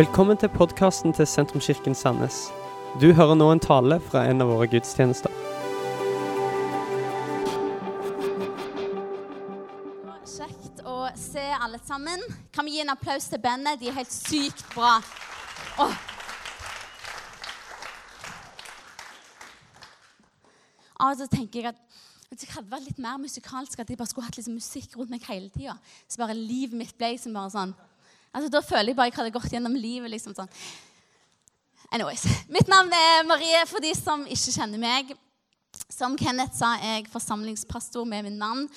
Velkommen til podkasten til Sentrumskirken Sandnes. Du hører nå en tale fra en av våre gudstjenester. Kjekt å se alle sammen. Kan vi gi en applaus til bandet? De er helt sykt bra. Åh. Av og til tenker jeg at hvis jeg hadde vært litt mer musikalsk, at jeg bare skulle hatt liksom musikk rundt meg hele tida. Så bare livet mitt ble som bare sånn Altså, Da føler jeg bare jeg hadde gått gjennom livet. liksom sånn. Anyways. Mitt navn er Marie, for de som ikke kjenner meg. Som Kenneth sa, er jeg forsamlingspastor med min mann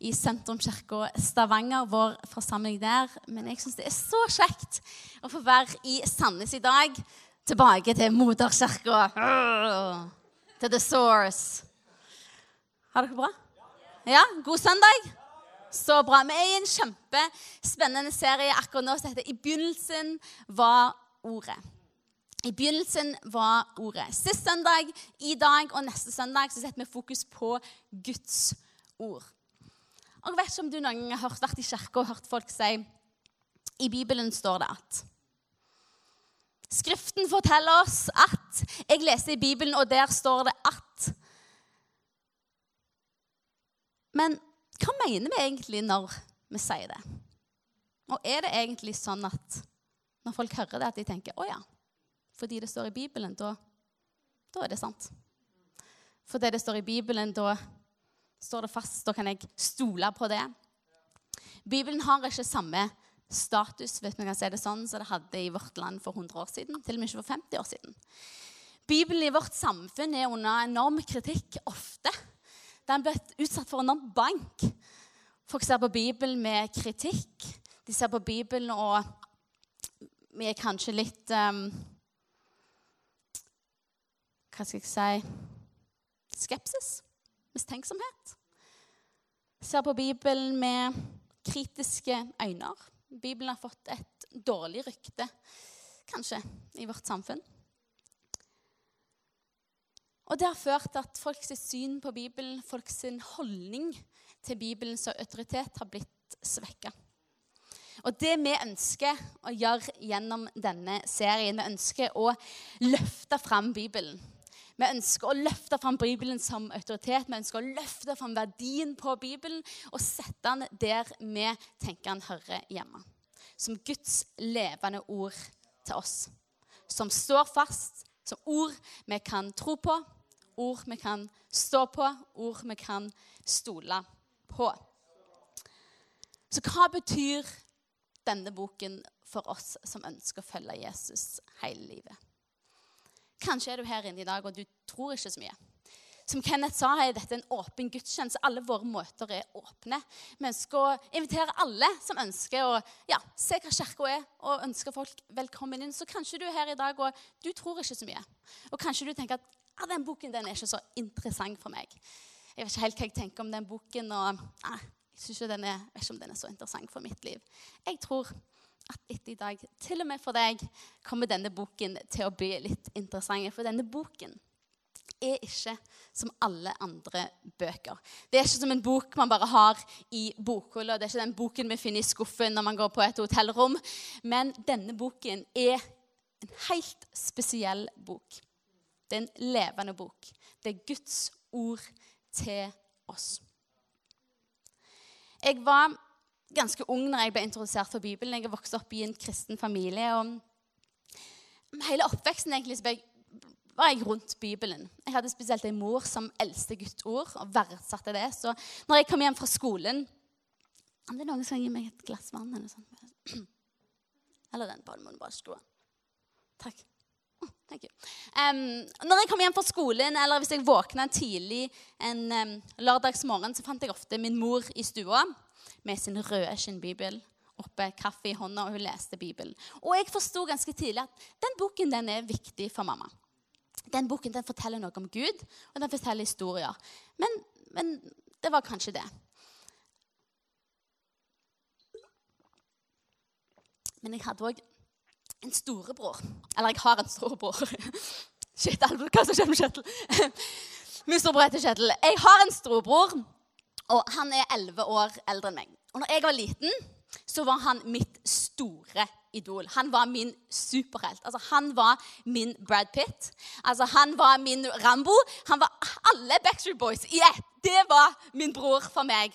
i Sentrumskirka Stavanger, vår forsamling der. Men jeg syns det er så kjekt å få være i Sandnes i dag. Tilbake til moderkirka. Til the source. Har dere bra? Ja? God søndag? Så bra. Vi er i en kjempespennende serie akkurat nå som heter 'I begynnelsen var ordet'. I begynnelsen var ordet. Sist søndag, i dag og neste søndag så setter vi fokus på Guds ord. Og Jeg vet ikke om du noen gang har vært i kirka og hørt folk si I Bibelen står det at Skriften forteller oss at Jeg leser i Bibelen, og der står det at Men hva mener vi egentlig når vi sier det? Og er det egentlig sånn at når folk hører det, at de tenker å ja, fordi det står i Bibelen, da, da er det sant? Fordi det står i Bibelen, da står det fast, da kan jeg stole på det. Bibelen har ikke samme status hvis man kan si det sånn, som det hadde i vårt land for 100 år siden. Til og med ikke for 50 år siden. Bibelen i vårt samfunn er under enorm kritikk ofte. Den ble utsatt for enorm bank. Folk ser på Bibelen med kritikk. De ser på Bibelen og vi er kanskje litt um, Hva skal jeg si Skepsis. Mistenksomhet. Ser på Bibelen med kritiske øyne. Bibelen har fått et dårlig rykte, kanskje, i vårt samfunn. Og Det har ført at folks syn på Bibelen, folks holdning til Bibelens autoritet, har blitt svekka. Og det vi ønsker å gjøre gjennom denne serien, vi ønsker å løfte fram Bibelen. Vi ønsker å løfte fram Bibelen som autoritet. Vi ønsker å løfte fram verdien på Bibelen og sette den der vi tenker den hører hjemme. Som Guds levende ord til oss. Som står fast, som ord vi kan tro på, ord vi kan stå på, ord vi kan stole på. Så hva betyr denne boken for oss som ønsker å følge Jesus hele livet? Kanskje er du her inne i dag og du tror ikke så mye. Som Kenneth sa, er dette en åpen gudstjeneste. Alle våre møter er åpne. Vi ønsker å invitere alle som ønsker å ja, se hva kirka er, og ønsker folk velkommen inn. Så kanskje du er her i dag og du tror ikke så mye. Og kanskje du tenker at ja, den boken den er ikke så interessant for meg. Jeg vet ikke helt hva jeg tenker om den boken, og ah, jeg synes ikke den er, vet ikke om den er så interessant for mitt liv. Jeg tror at etter i dag, til og med for deg, kommer denne boken til å bli litt interessant. For denne boken er ikke som alle andre bøker. Det er ikke som en bok man bare har i bokhylla. Det er ikke den boken vi finner i skuffen når man går på et hotellrom. Men denne boken er en helt spesiell bok. Det er en levende bok. Det er Guds ord til oss. Jeg var ganske ung når jeg ble introdusert for Bibelen. Jeg vokste opp i en kristen familie. og Hele oppveksten egentlig var jeg rundt Bibelen. Jeg hadde spesielt en mor som eldste Guds ord og verdsatte det. Så når jeg kom hjem fra skolen Om det er noen som kan gi meg et glass vann eller sånt Eller den ballen må du bare skru av. Takk. Um, når jeg kom hjem fra skolen, eller hvis jeg våkna tidlig en um, lørdagsmorgen, så fant jeg ofte min mor i stua med sin røde skinnbibel oppe, kaffe i hånda, og hun leste Bibelen. Og jeg forsto ganske tidlig at den boken den er viktig for mamma. Den boken den forteller noe om Gud, og den forteller historier. Men, men det var kanskje det. Men jeg hadde òg en storebror. Eller jeg har en storebror. Shit, hva som skjer med Kjetil? Storebror heter Kjetil. Jeg har en storebror og han er elleve år eldre enn meg. Og når jeg var liten, så var han mitt store idol. Han var min superhelt. Altså, han var min Brad Pitt. Altså, han var min Rambo. Han var alle Backstreet Boys i ett. Det var min bror for meg.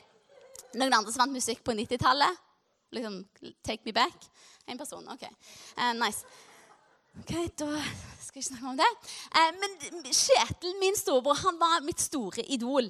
Noen andre som vant musikk på 90-tallet? Liksom, Take me back? En person. OK. Uh, nice. Ok, Da skal vi ikke snakke om det. Uh, men Kjetil, min storebror, han var mitt store idol.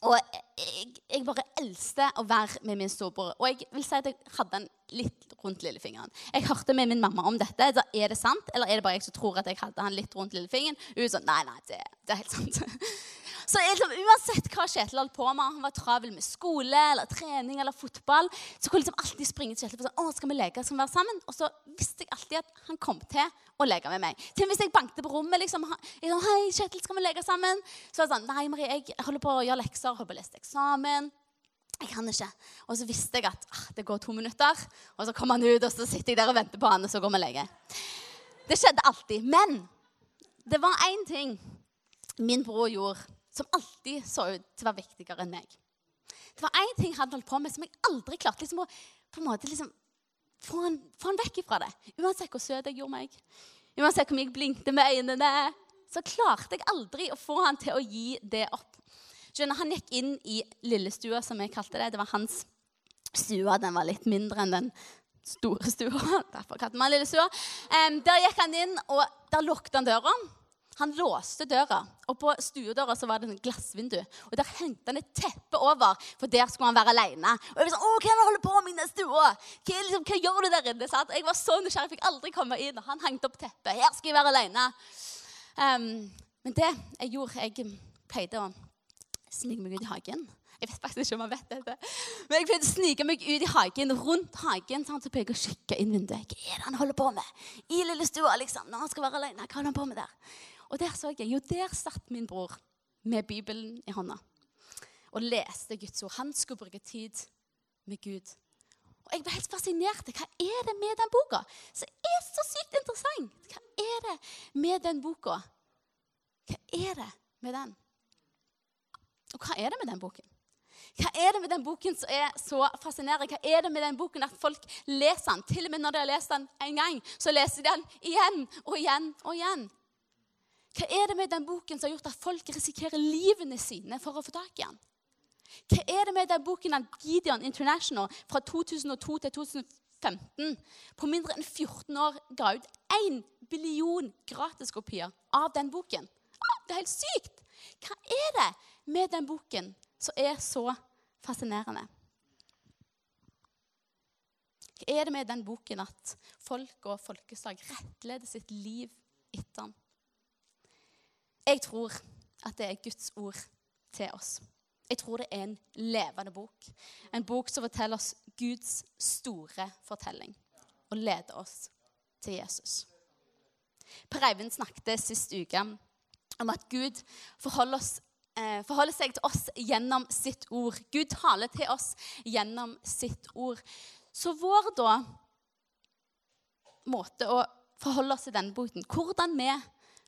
Og jeg, jeg bare elsket å være med min storebror. Og jeg vil si at jeg hadde den litt rundt lillefingeren. Jeg hørte med min mamma om dette. Da er det sant, eller er det bare jeg som tror at jeg hadde han litt rundt lillefingeren? Hun sa nei, nei, det, det er helt sant. Så liksom, Uansett hva Kjetil holdt på med, han var travel med skole eller trening eller fotball, så kunne jeg liksom alltid springe til Kjetil og si å, skal vi leke, skal vi være sammen? Og så visste jeg alltid at han kom til å leke med meg. Til hvis jeg banket på rommet liksom, jeg sa, hei, Kjetil, skal vi leke sammen? Så var det sånn, nei, Marie, jeg holder på å gjøre lekser, holder på å lese eksamen. Jeg kan ikke. Og så visste jeg at ah, det går to minutter, og så kommer han ut, og så sitter jeg der og venter på han, og så går vi og leker. Det skjedde alltid. Men det var én ting min bror gjorde som alltid så ut til å være viktigere enn meg. Det var én ting han holdt på med som jeg aldri klarte liksom, å på en måte liksom, få, han, få han vekk ifra det. Uansett hvor søt jeg gjorde meg, uansett hvor mye jeg blinkte med øynene, så klarte jeg aldri å få han til å gi det opp. Skjønner, Han gikk inn i lillestua, som jeg kalte det. Det var hans stua. Den var litt mindre enn den store stua. Derfor kalte man lillestua. Um, der gikk han inn, og der lukket han døra. Han låste døra, og på stuedøra så var det en glassvindu. Og Der hengte han et teppe over, for der skulle han være var sånn, hva er holder på med i stua? Hva, liksom, hva gjør du der inne? Sant? Jeg var så nysgjerrig, fikk aldri komme inn. Og han hengte opp teppet. Her skal jeg være alene. Um, men det jeg gjorde Jeg pleide å snike meg ut i hagen. Jeg vet faktisk ikke om han vet dette. Men jeg pleide å snike meg ut i hagen, rundt hagen. Sant? Så pleide jeg å kikke inn vinduet. Hva er det han holder på med? I lille stua, liksom. Når han skal være alene. Hva holder han på med der? Og der så jeg, jo, der satt min bror med Bibelen i hånda og leste Guds ord. Han skulle bruke tid med Gud. Og jeg ble helt fascinert. Hva er det med den boka som er så sykt interessant? Hva er det med den boka? Hva er det med den? Og hva er det med den boken? Hva er det med den boken som er så fascinerende? Hva er det med den boken at folk leser den? Til og med når de har lest den en gang, så leser de den igjen og igjen og igjen. Hva er det med den boken som har gjort at folk risikerer livene sine for å få tak i den? Hva er det med den boken av Gideon International fra 2002 til 2015 på mindre enn 14 år ga ut 1 billion gratiskopier av den boken? det er helt sykt! Hva er det med den boken som er så fascinerende? Hva er det med den boken at folk og folkeslag rettleder sitt liv etter den? Jeg tror at det er Guds ord til oss. Jeg tror det er en levende bok. En bok som forteller oss Guds store fortelling og leder oss til Jesus. Per Eivind snakket sist uke om at Gud forholder, oss, eh, forholder seg til oss gjennom sitt ord. Gud taler til oss gjennom sitt ord. Så vår da måte å forholde oss til denne boken Hvordan vi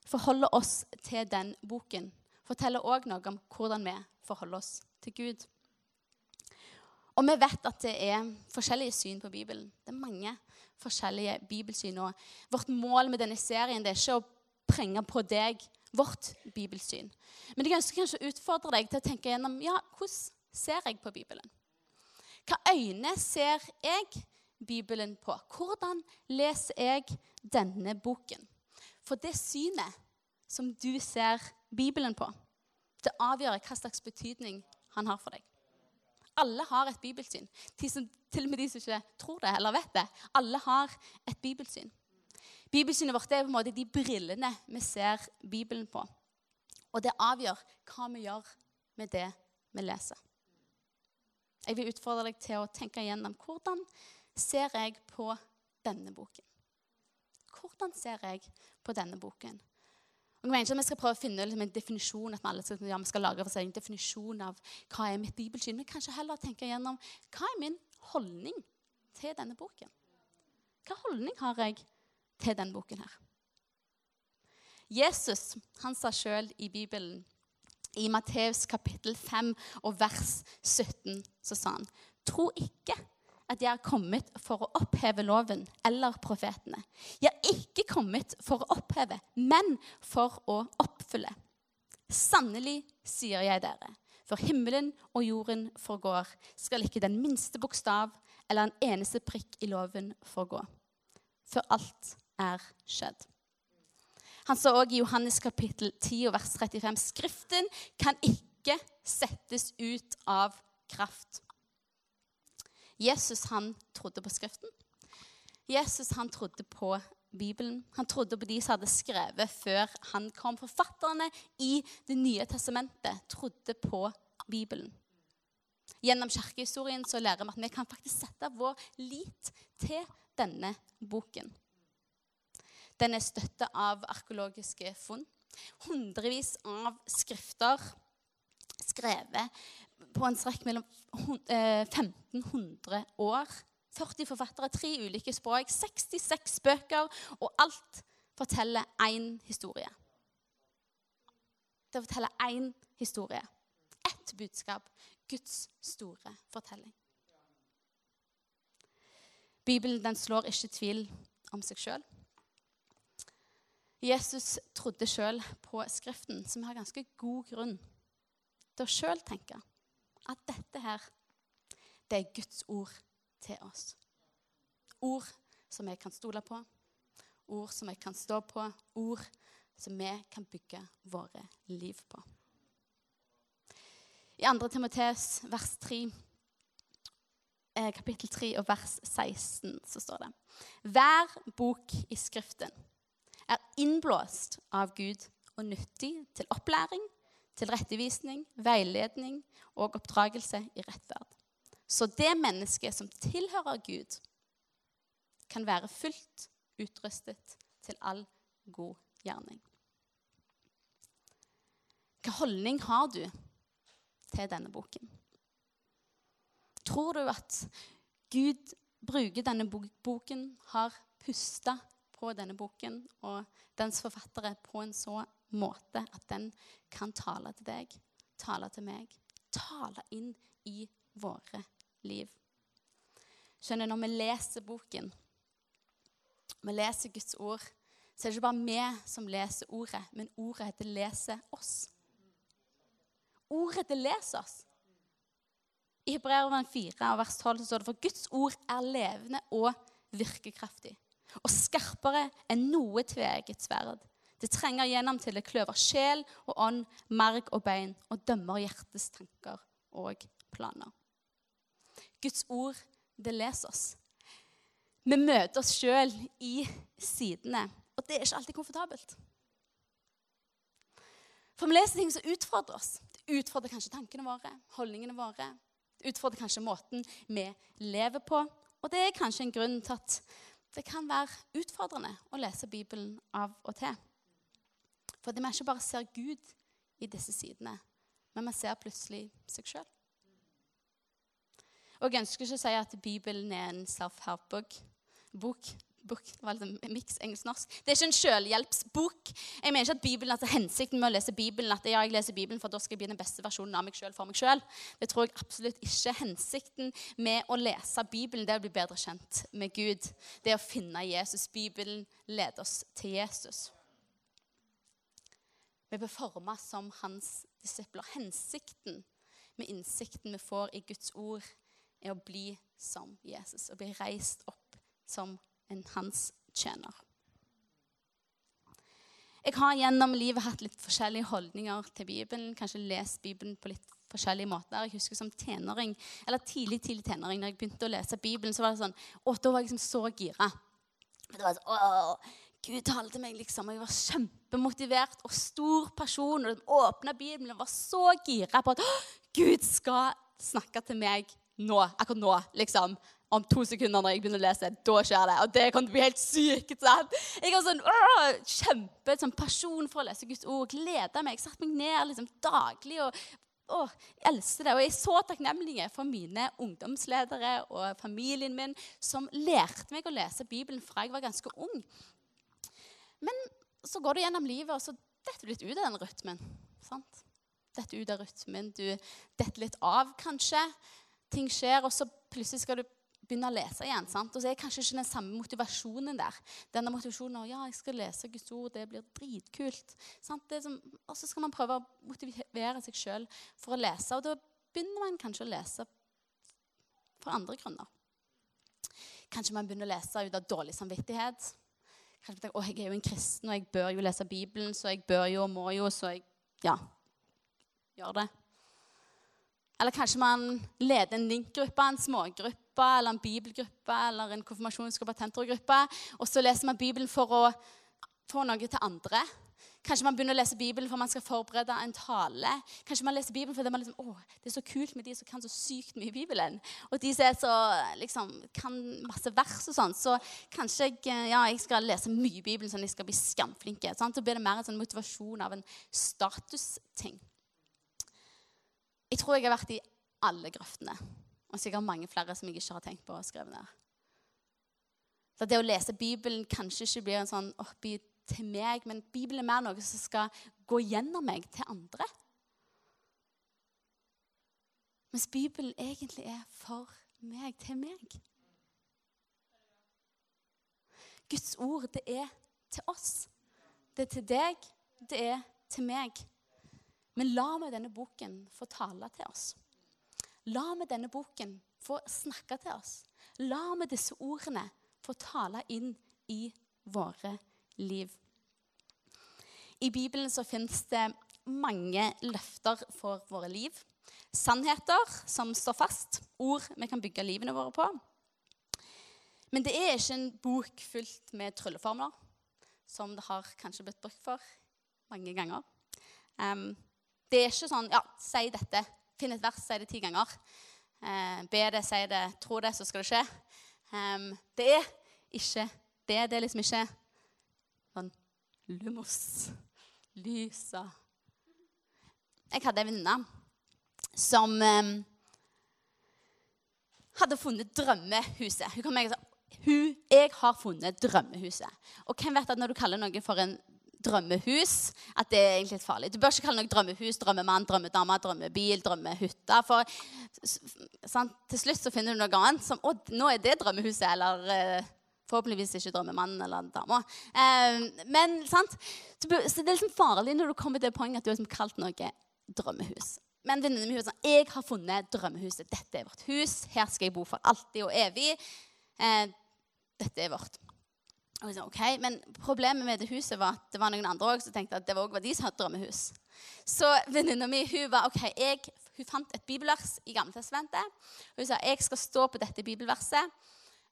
forholder oss til den boken, forteller òg noe om hvordan vi forholder oss til Gud. Og vi vet at det er forskjellige syn på Bibelen. Det er mange forskjellige bibelsyn. Og vårt mål med denne serien det er ikke å prenge på deg vårt bibelsyn. Men jeg ønsker kanskje å utfordre deg til å tenke gjennom ja, hvordan ser jeg på Bibelen. Hva øyne ser jeg Bibelen på? Hvordan leser jeg denne boken? For det synet som du ser Bibelen på, det avgjør hva slags betydning han har for deg. Alle har et bibelsyn. Som, til og med de som ikke tror det eller vet det. Alle har et bibelsyn. Bibelsynet vårt er på en måte de brillene vi ser Bibelen på. Og det avgjør hva vi gjør med det vi leser. Jeg vil utfordre deg til å tenke igjennom hvordan ser jeg på denne boken. Hvordan ser jeg på denne boken? Og jeg mener ikke at Vi skal prøve å finne liksom, en definisjon at vi alle skal, ja, vi skal lage for seg en definisjon av hva er mitt bibelsyn, men kanskje heller tenke gjennom hva er min holdning til denne boken. Hva holdning har jeg til denne boken her? Jesus han sa sjøl i Bibelen, i Matteus kapittel 5 og vers 17, så sa han Tro ikke at jeg er kommet for å oppheve loven eller profetene. Jeg er ikke kommet for å oppheve, men for å oppfylle. Sannelig, sier jeg dere, for himmelen og jorden forgår, skal ikke den minste bokstav eller en eneste prikk i loven forgå, før alt er skjedd. Han sa òg i Johannes kapittel 10 vers 35.: Skriften kan ikke settes ut av kraft. Jesus han trodde på Skriften. Jesus han trodde på Bibelen. Han trodde på de som hadde skrevet før han kom. Forfatterne i Det nye testamentet trodde på Bibelen. Gjennom kirkehistorien så lærer vi at vi kan faktisk sette vår lit til denne boken. Den er støtta av arkeologiske funn. Hundrevis av skrifter skrevet på en strekk mellom 1500 eh, år. 40 forfattere, tre ulike språk, 66 bøker, og alt forteller én historie. Det forteller én historie. Ett budskap. Guds store fortelling. Bibelen den slår ikke tvil om seg sjøl. Jesus trodde sjøl på Skriften, som har ganske god grunn til å sjøl tenke at dette her, det er Guds ord til oss. Ord som jeg kan stole på, ord som jeg kan stå på, ord som vi kan bygge våre liv på. I 2. Timoteus vers 3, eh, kapittel 3 og vers 16 så står det Hver bok i Skriften er innblåst av Gud og nyttig til opplæring, til rettevisning, veiledning og oppdragelse i rettferd. Så det mennesket som tilhører Gud, kan være fullt utrustet til all god gjerning. Hva holdning har du til denne boken? Tror du at Gud bruker denne boken, har pusta på denne boken og dens forfattere på en så måte at den kan tale til deg, tale til meg, tale inn i våre liv. Skjønner, Når vi leser boken, vi leser Guds ord, så er det ikke bare vi som leser ordet, men ordet det leser oss. Ordet det leser oss. I Hebreerne 4 vers 12 så står det for Guds ord er levende og virkekraftig. Og skarpere enn noe tveegget sverd det trenger gjennom til det kløver sjel og ånd, merg og bein, og dømmer hjertets tanker og planer. Guds ord, det leser oss. Vi møter oss sjøl i sidene, og det er ikke alltid komfortabelt. For vi leser ting som utfordrer oss. Det utfordrer kanskje tankene våre, holdningene våre. Det utfordrer kanskje måten vi lever på. Og det er kanskje en grunn til at det kan være utfordrende å lese Bibelen av og til. Fordi vi ikke bare ser Gud i disse sidene, men vi ser plutselig seg sjøl. Og jeg ønsker ikke å si at Bibelen er en self-help-bok. Bok. Bok, det var litt miks engelsk-norsk. Det er ikke en selvhjelpsbok. Jeg mener ikke at Bibelen, altså Hensikten med å lese Bibelen at ja, jeg leser Bibelen for da skal jeg bli den beste versjonen av meg sjøl for meg sjøl. Det tror jeg absolutt ikke. Hensikten med å lese Bibelen det er å bli bedre kjent med Gud. Det er å finne Jesus. Bibelen leder oss til Jesus. Vi blir forma som hans disipler. Hensikten med innsikten vi får i Guds ord, er å bli som Jesus. Å bli reist opp som en hans tjener. Jeg har gjennom livet hatt litt forskjellige holdninger til Bibelen. Kanskje lest Bibelen på litt forskjellige måter. Jeg husker som tenåring, eller tidlig tidlig tenåring, når jeg begynte å lese Bibelen, så var det sånn, å, da var jeg liksom så gira. Det var sånn, å, Gud talte meg, liksom. og Jeg var kjempemotivert og stor person. Og den åpna Bibelen og var så gira på at Gud skal snakke til meg nå. Akkurat nå, liksom. Om to sekunder når jeg begynner å lese, da skjer det. Og det kan bli helt sykt. sant? Jeg har sånn åh, kjempe sånn pasjon for å lese Guds ord. Gleda meg. Satt meg ned liksom daglig og å, jeg elsker det. Og jeg er så takknemlig for mine ungdomsledere og familien min som lærte meg å lese Bibelen fra jeg var ganske ung. Men så går du gjennom livet, og så detter du litt ut av den rytmen. sant? Detter ut av rytmen. Du detter litt av, kanskje. Ting skjer, og så plutselig skal du begynne å lese igjen. sant? Og så er kanskje ikke den samme motivasjonen der. Denne motivasjonen av, ja, jeg skal lese Guds ord, det blir dritkult. sant? Som, og så skal man prøve å motivere seg sjøl for å lese. Og da begynner man kanskje å lese for andre grunner. Kanskje man begynner å lese ut av dårlig samvittighet. Kanskje tenker, å, jeg er jo en kristen, og jeg bør jo lese Bibelen, så jeg bør jo og må jo, så jeg ja, gjør det. Eller kanskje man leder en link-gruppe, en smågruppe, eller en bibelgruppe, eller en konfirmasjonsgruppe, tentorgruppe, og så leser man Bibelen for å få noe til andre. Kanskje man begynner å lese Bibelen for man skal forberede en tale. Kanskje man leser Bibelen fordi man liksom, å, det er så kult med de som kan så sykt mye i Bibelen. Og de som så, liksom, kan masse vers og sånn. Så kanskje jeg, ja, jeg skal lese mye Bibelen sånn at jeg skal bli skamflinke. Så blir det mer en sånn motivasjon av en statusting. Jeg tror jeg har vært i alle grøftene. Og sikkert mange flere som jeg ikke har tenkt på å skrive ned. Så det å lese Bibelen kanskje ikke blir en sånn oppi til meg, men Bibelen er mer noe som skal gå gjennom meg til andre. Mens Bibelen egentlig er for meg, til meg. Guds ord, det er til oss. Det er til deg, det er til meg. Men la meg denne boken få tale til oss. La meg denne boken få snakke til oss. La meg disse ordene få tale inn i våre liv. I Bibelen så fins det mange løfter for våre liv. Sannheter som står fast. Ord vi kan bygge livene våre på. Men det er ikke en bok fylt med trylleformler, som det har kanskje blitt brukt for mange ganger. Um, det er ikke sånn Ja, si dette. Finn et vers, si det ti ganger. Uh, be det, si det, tro det, så skal det skje. Um, det er ikke det. Det er liksom ikke Sånn lumos. Lysa. Jeg hadde en venninne som eh, hadde funnet drømmehuset. Hun kom og sa hun, jeg har funnet drømmehuset. Og hvem vet at når du kaller noe for en drømmehus, at det er egentlig litt farlig. Du bør ikke kalle noe drømmehus, drømmemann, drømmedame, drømmebil, drømmehytte. For sant? til slutt så finner du noe annet som Å, nå er det drømmehuset, eller uh, Forhåpentligvis ikke drømmemannen eller dama. Eh, men? Så det er liksom farlig når du kommer til det poenget at du har liksom kalt noe drømmehus. Men venninnen min sa jeg har funnet drømmehuset. Dette er vårt hus. Her skal jeg bo for alltid og evig. Eh, dette er vårt. Og jeg sa, ok, Men problemet med det huset var at det var noen andre også, som tenkte at det var også de som hadde drømmehus. Så venninna mi hun var, ok, hun fant et bibelvers i Gammeltestamentet. Hun sa jeg skal stå på dette bibelverset.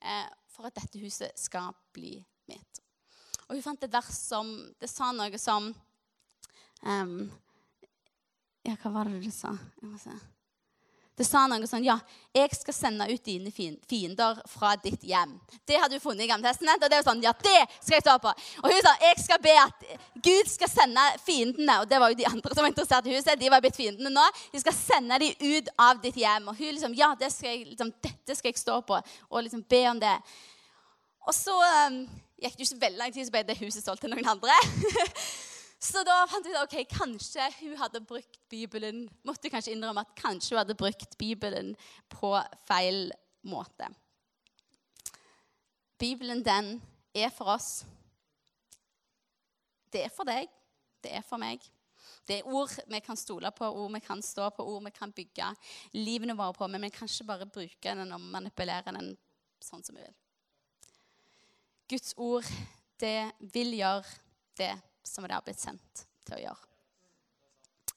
Eh, for at dette huset skal bli mitt. Og hun fant et vers som Det sa noe som um, Ja, hva var det du sa? Jeg må se. Det sa noe sånn Ja, jeg skal sende ut dine fiender fra ditt hjem. Det hadde hun funnet i Gammeltestamentet. Og det var sånn, ja, det skal jeg stå på. Og hun sa jeg skal be at Gud skal sende fiendene. Og det var jo de andre som var interessert i huset. De var blitt fiendene nå. De skal sende dem ut av ditt hjem. Og hun liksom, ja, det skal jeg, liksom, dette skal jeg stå på. Og liksom be om det. Og så um, gikk det ikke veldig lang tid, så ble det huset solgt til noen andre. Så da fant vi ut ok, kanskje hun hadde brukt Bibelen Måtte kanskje innrømme at kanskje hun hadde brukt Bibelen på feil måte. Bibelen, den er for oss. Det er for deg. Det er for meg. Det er ord vi kan stole på, ord vi kan stå på, ord vi kan bygge livene våre på. Men vi kan ikke bare bruke den og manipulere den sånn som vi vil. Guds ord, det vil gjøre det som det har blitt sendt til å gjøre.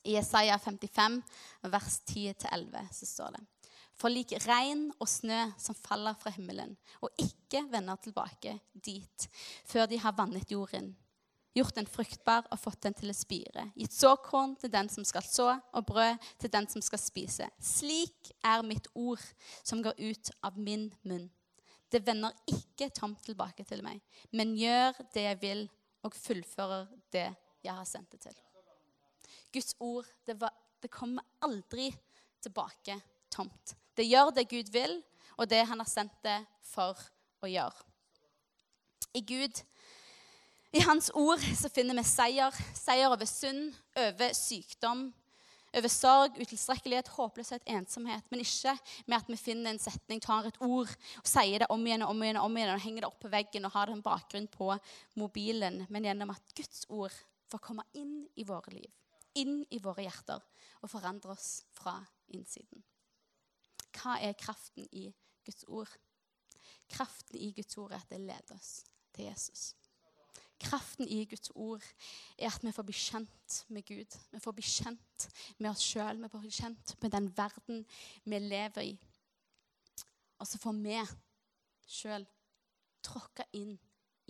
I Isaiah 55, vers 10-11, så står det For lik regn og snø som faller fra himmelen, og ikke vender tilbake dit før de har vannet jorden, gjort den fruktbar og fått den til å spire, gitt såkorn til den som skal så, og brød til den som skal spise. Slik er mitt ord som går ut av min munn. Det vender ikke tomt tilbake til meg, men gjør det jeg vil og fullfører det jeg har sendt det til. Guds ord det, var, det kommer aldri tilbake tomt. Det gjør det Gud vil, og det han har sendt det for å gjøre. I Gud, i Hans ord, så finner vi seier. Seier over synd, over sykdom, over sorg, utilstrekkelighet, håpløshet, ensomhet. Men ikke med at vi finner en setning, tar et ord og sier det om igjen og om igjen, og om igjen, og henger det opp på veggen og har det en bakgrunn på mobilen. Men gjennom at Guds ord får komme inn i våre liv, inn i våre hjerter, og forandre oss fra innsiden. Hva er kraften i Guds ord? Kraften i Guds ord er at det leder oss til Jesus. Kraften i Guds ord er at vi får bli kjent med Gud. Vi får bli kjent med oss sjøl. Vi får bli kjent med den verden vi lever i. Og så får vi sjøl tråkke inn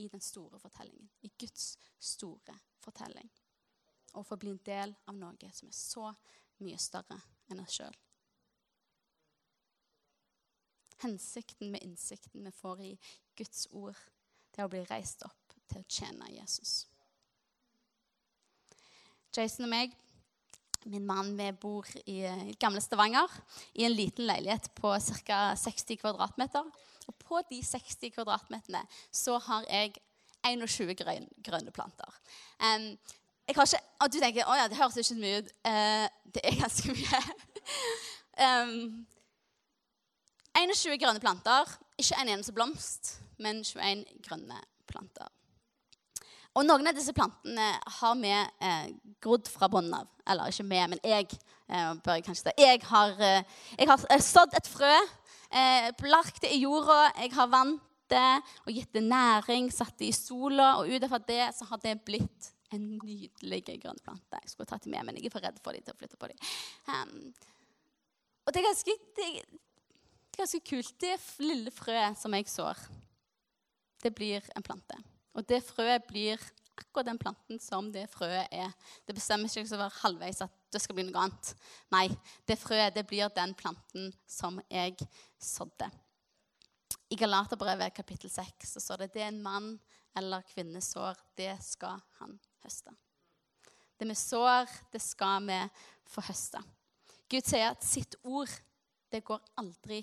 i den store fortellingen. I Guds store fortelling. Og få bli en del av noe som er så mye større enn oss sjøl. Hensikten med innsikten vi får i Guds ord, det er å bli reist opp til å tjene Jesus. Jason og meg, min mann, vi bor i, i gamle Stavanger i en liten leilighet på ca. 60 kvadratmeter. Og på de 60 kvadratmeterne så har jeg 21 grøn, grønne planter. Um, ikke, og du tenker å ja, det høres ikke mye ut. Uh, det er ganske mye. um, 21 grønne planter. Ikke en eneste blomst, men 21 grønne planter. Og noen av disse plantene har vi eh, grodd fra bunnen av. Eller ikke vi, men jeg. Eh, bør jeg kanskje si. Jeg har, eh, har eh, sådd et frø, eh, lagt det i jorda, jeg har vant det og gitt det næring, satt det i sola, og ut fra det så har det blitt en nydelig grønn plante. Jeg skulle tatt det med, men jeg er for redd for dem til å flytte på dem. Um, og det er ganske, det er ganske kult. Det lille frøet som jeg sår, det blir en plante. Og det frøet blir akkurat den planten som det frøet er. Det bestemmer ikke å være halvveis at det skal bli noe annet. Nei, det frøet det blir den planten som jeg sådde. I Galaterbrevet kapittel 6 så står det det en mann eller kvinne sår, det skal han høste. Det vi sår, det skal vi få høste. Gud sier at sitt ord det går aldri,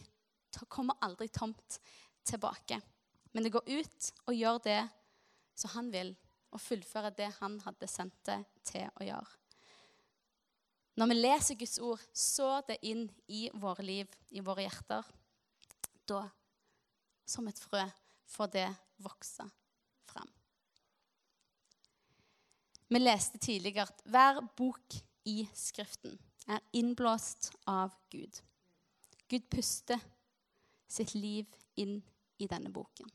kommer aldri tomt tilbake. Men det går ut og gjør det så han vil, og fullføre det han hadde sendt det til å gjøre. Når vi leser Guds ord, så det inn i våre liv, i våre hjerter. Da, som et frø, får det vokse fram. Vi leste tidligere at hver bok i Skriften er innblåst av Gud. Gud puster sitt liv inn i denne boken.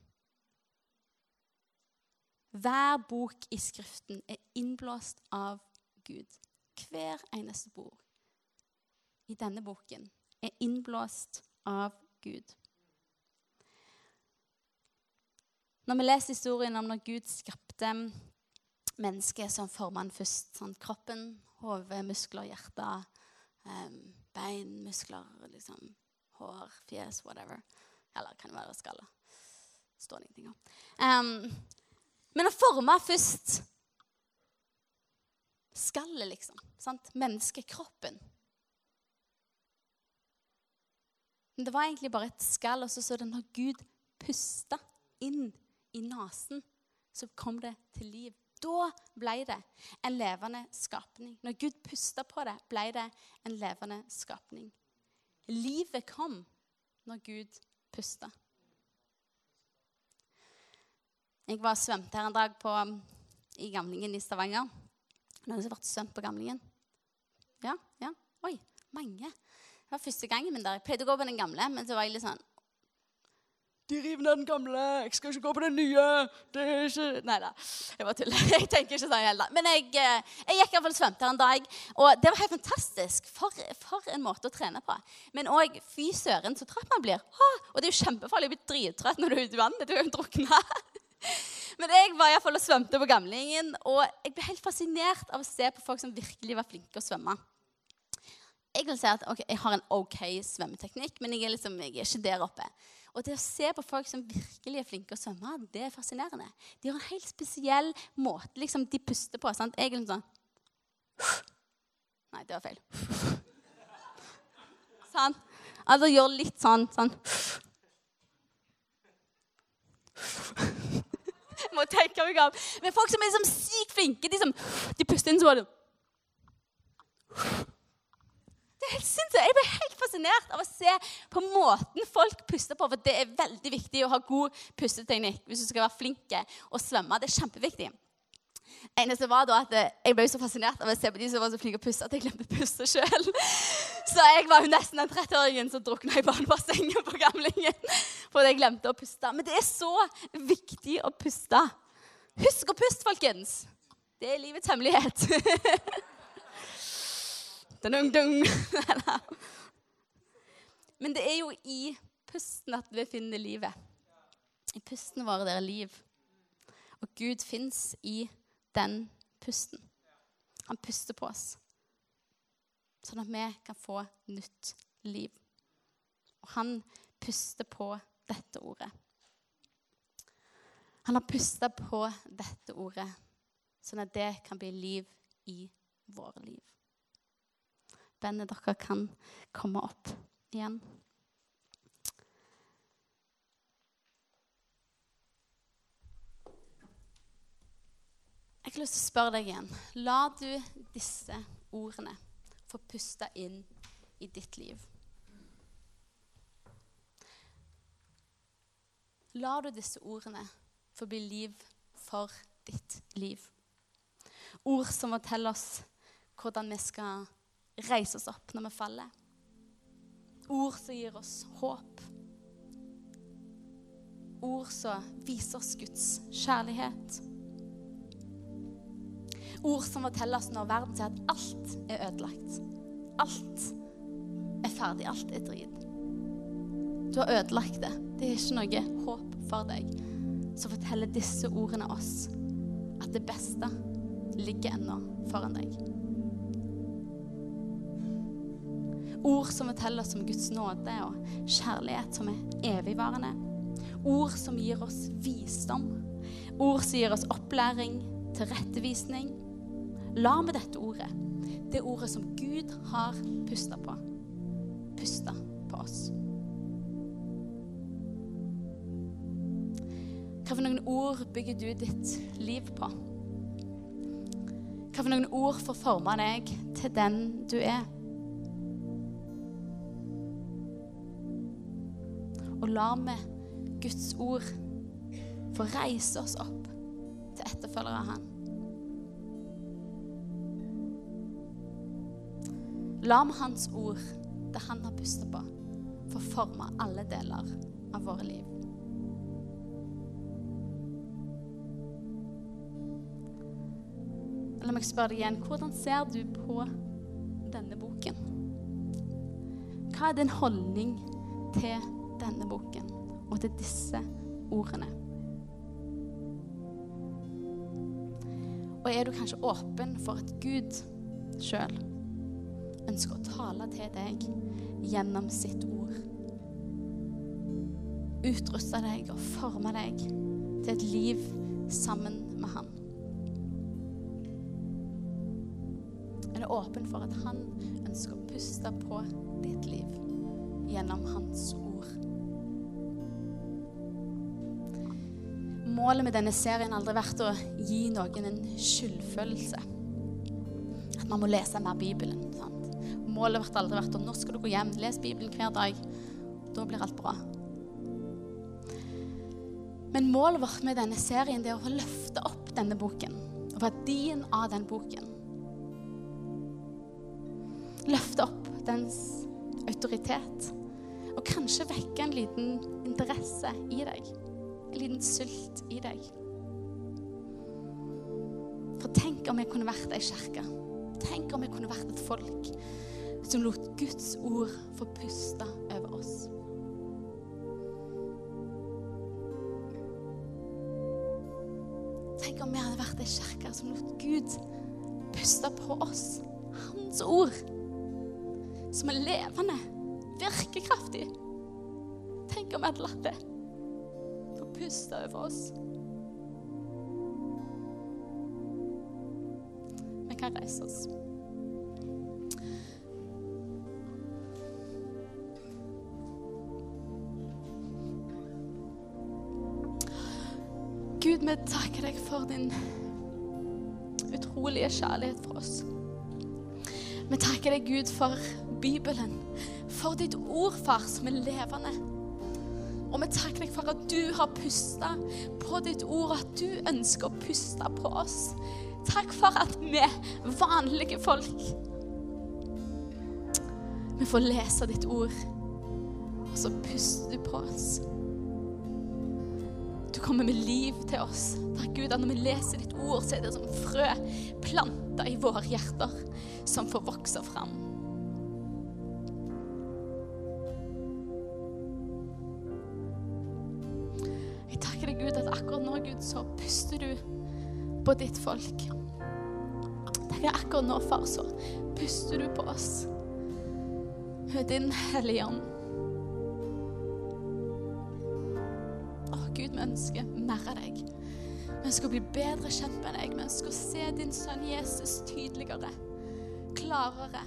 Hver bok i Skriften er innblåst av Gud. Hver eneste bok i denne boken er innblåst av Gud. Når vi leser historien om når Gud skapte mennesket, som formann først sånn, kroppen, hode, muskler, hjerte, um, bein, muskler, liksom, hår, fjes, whatever. Eller kan det være skalle. Står det ingenting om. Um, men å forme først skallet, liksom. Sant? Menneskekroppen. Men det var egentlig bare et skall, og så så det når Gud pusta inn i nesen, så kom det til liv. Da ble det en levende skapning. Når Gud pusta på det, ble det en levende skapning. Livet kom når Gud pusta. Jeg var svømte her en dag på, i Gamlingen i Stavanger. Noen som har vært svømt på Gamlingen? Ja? ja, Oi, mange. Det var første gangen min der. Jeg pleide å gå på den gamle, men så var jeg litt sånn de river ned den gamle, jeg skal ikke gå på den nye. det er ikke... Nei da, jeg bare tuller. Jeg tenker ikke sånn heller. Men jeg, eh, jeg gikk iallfall svømte her en dag, og det var helt fantastisk. For, for en måte å trene på. Men òg fy søren så trøtt man blir. Og det er jo kjempefarlig å bli drittrøtt når du er ute i vannet. Du er jo drukna. Men jeg var i fall og svømte på Gamlingen, og jeg ble helt fascinert av å se på folk som virkelig var flinke å svømme. Jeg vil si at okay, jeg har en OK svømmeteknikk, men jeg er, liksom, jeg er ikke der oppe. Og det å se på folk som virkelig er flinke å svømme, det er fascinerende. De har en helt spesiell måte liksom, de puster på. Sant? Jeg er liksom sånn Nei, det var feil. Sånn. Altså gjør litt sånn. sånn. Må tenke meg om. Men folk som er liksom sykt flinke, de, som, de puster inn sånn det er helt sinnssykt. Jeg ble helt fascinert av å se på måten folk puster på. For det er veldig viktig å ha god pusteteknikk hvis du skal være flink og svømme. Det er kjempeviktig. Eneste var da at Jeg ble så fascinert av å se på de som var så flinke å puste, at jeg glemte å puste sjøl. Så jeg var jo nesten den 30-åringen som drukna i barnebassenget på gamlingen. Fordi jeg glemte å puste. Men det er så viktig å puste. Husk å puste, folkens. Det er livets hemmelighet. Men det er jo i pusten at vi finner livet. I pusten vår det er liv. Og Gud fins i den pusten. Han puster på oss, sånn at vi kan få nytt liv. Og han puster på dette ordet. Han har pusta på dette ordet, sånn at det kan bli liv i våre liv. Bandet dere kan komme opp igjen. Jeg har lyst til å spørre deg igjen. La du disse ordene få puste inn i ditt liv? La du disse ordene få bli liv for ditt liv? Ord som forteller oss hvordan vi skal reise oss opp når vi faller. Ord som gir oss håp. Ord som viser oss Guds kjærlighet. Ord som forteller oss når verden sier at alt er ødelagt. Alt er ferdig. Alt er drit. Du har ødelagt det. Det er ikke noe håp for deg. Så forteller disse ordene oss at det beste ligger ennå foran deg. Ord som forteller oss om Guds nåde og kjærlighet som er evigvarende. Ord som gir oss visdom. Ord som gir oss opplæring, tilrettevisning. La med dette ordet, det ordet som Gud har pusta på, puste på oss. Hva for noen ord bygger du ditt liv på? Hva for noen ord får forme deg til den du er? Og la med Guds ord få reise oss opp til etterfølgere av Han. La med Hans ord, det Han har pustet på, få forme alle deler av våre liv. La meg spørre deg igjen, hvordan ser du på denne boken? Hva er din holdning til denne boken og til disse ordene? Og er du kanskje åpen for at Gud sjøl ønsker å tale til deg gjennom sitt ord? Utruste deg og forme deg til et liv sammen med Han. Er du åpen for at Han ønsker å puste på ditt liv gjennom Hans ord? Målet med denne serien har aldri vært å gi noen en skyldfølelse. At man må lese mer Bibelen. Målet har aldri vært å nå skal du gå hjem, les Bibelen hver dag. Da blir alt bra. Men målet vårt med denne serien det er å løfte opp denne boken og verdien av den boken. Løfte opp dens autoritet og kanskje vekke en liten interesse i deg. En liten sult i deg. For tenk om jeg kunne vært ei kirke. Tenk om jeg kunne vært et folk som lot Guds ord få puste over oss. Tenk om vi hadde vært ei kirke som lot Gud puste på oss. Hans ord. Som er levende, virkekraftig. Tenk om vi hadde latt det få puste over oss. Vi kan reise oss. Vi takker deg for din utrolige kjærlighet for oss. Vi takker deg, Gud, for Bibelen, for ditt ord, far, som er levende. Og vi takker deg for at du har pusta på ditt ord, at du ønsker å puste på oss. Takk for at vi, vanlige folk, vi får lese ditt ord, og så puster du på oss. Du kommer med liv til oss. Takk Gud at når vi leser ditt ord, så er det som frø planta i våre hjerter, som får vokse fram. Jeg takker deg, Gud, at akkurat nå, Gud, så puster du på ditt folk. Takk akkurat nå, far, så puster du på oss din Hellige Ånd. Ønsker mer av deg. Vi ønsker å bli bedre kjent med deg. Vi ønsker å se din sønn Jesus tydeligere, klarere.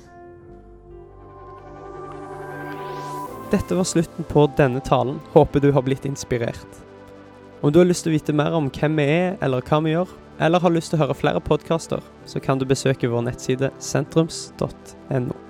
Dette var slutten på denne talen. Håper du har blitt inspirert. Om du har lyst til å vite mer om hvem vi er, eller hva vi gjør, eller har lyst til å høre flere podkaster, så kan du besøke vår nettside sentrums.no.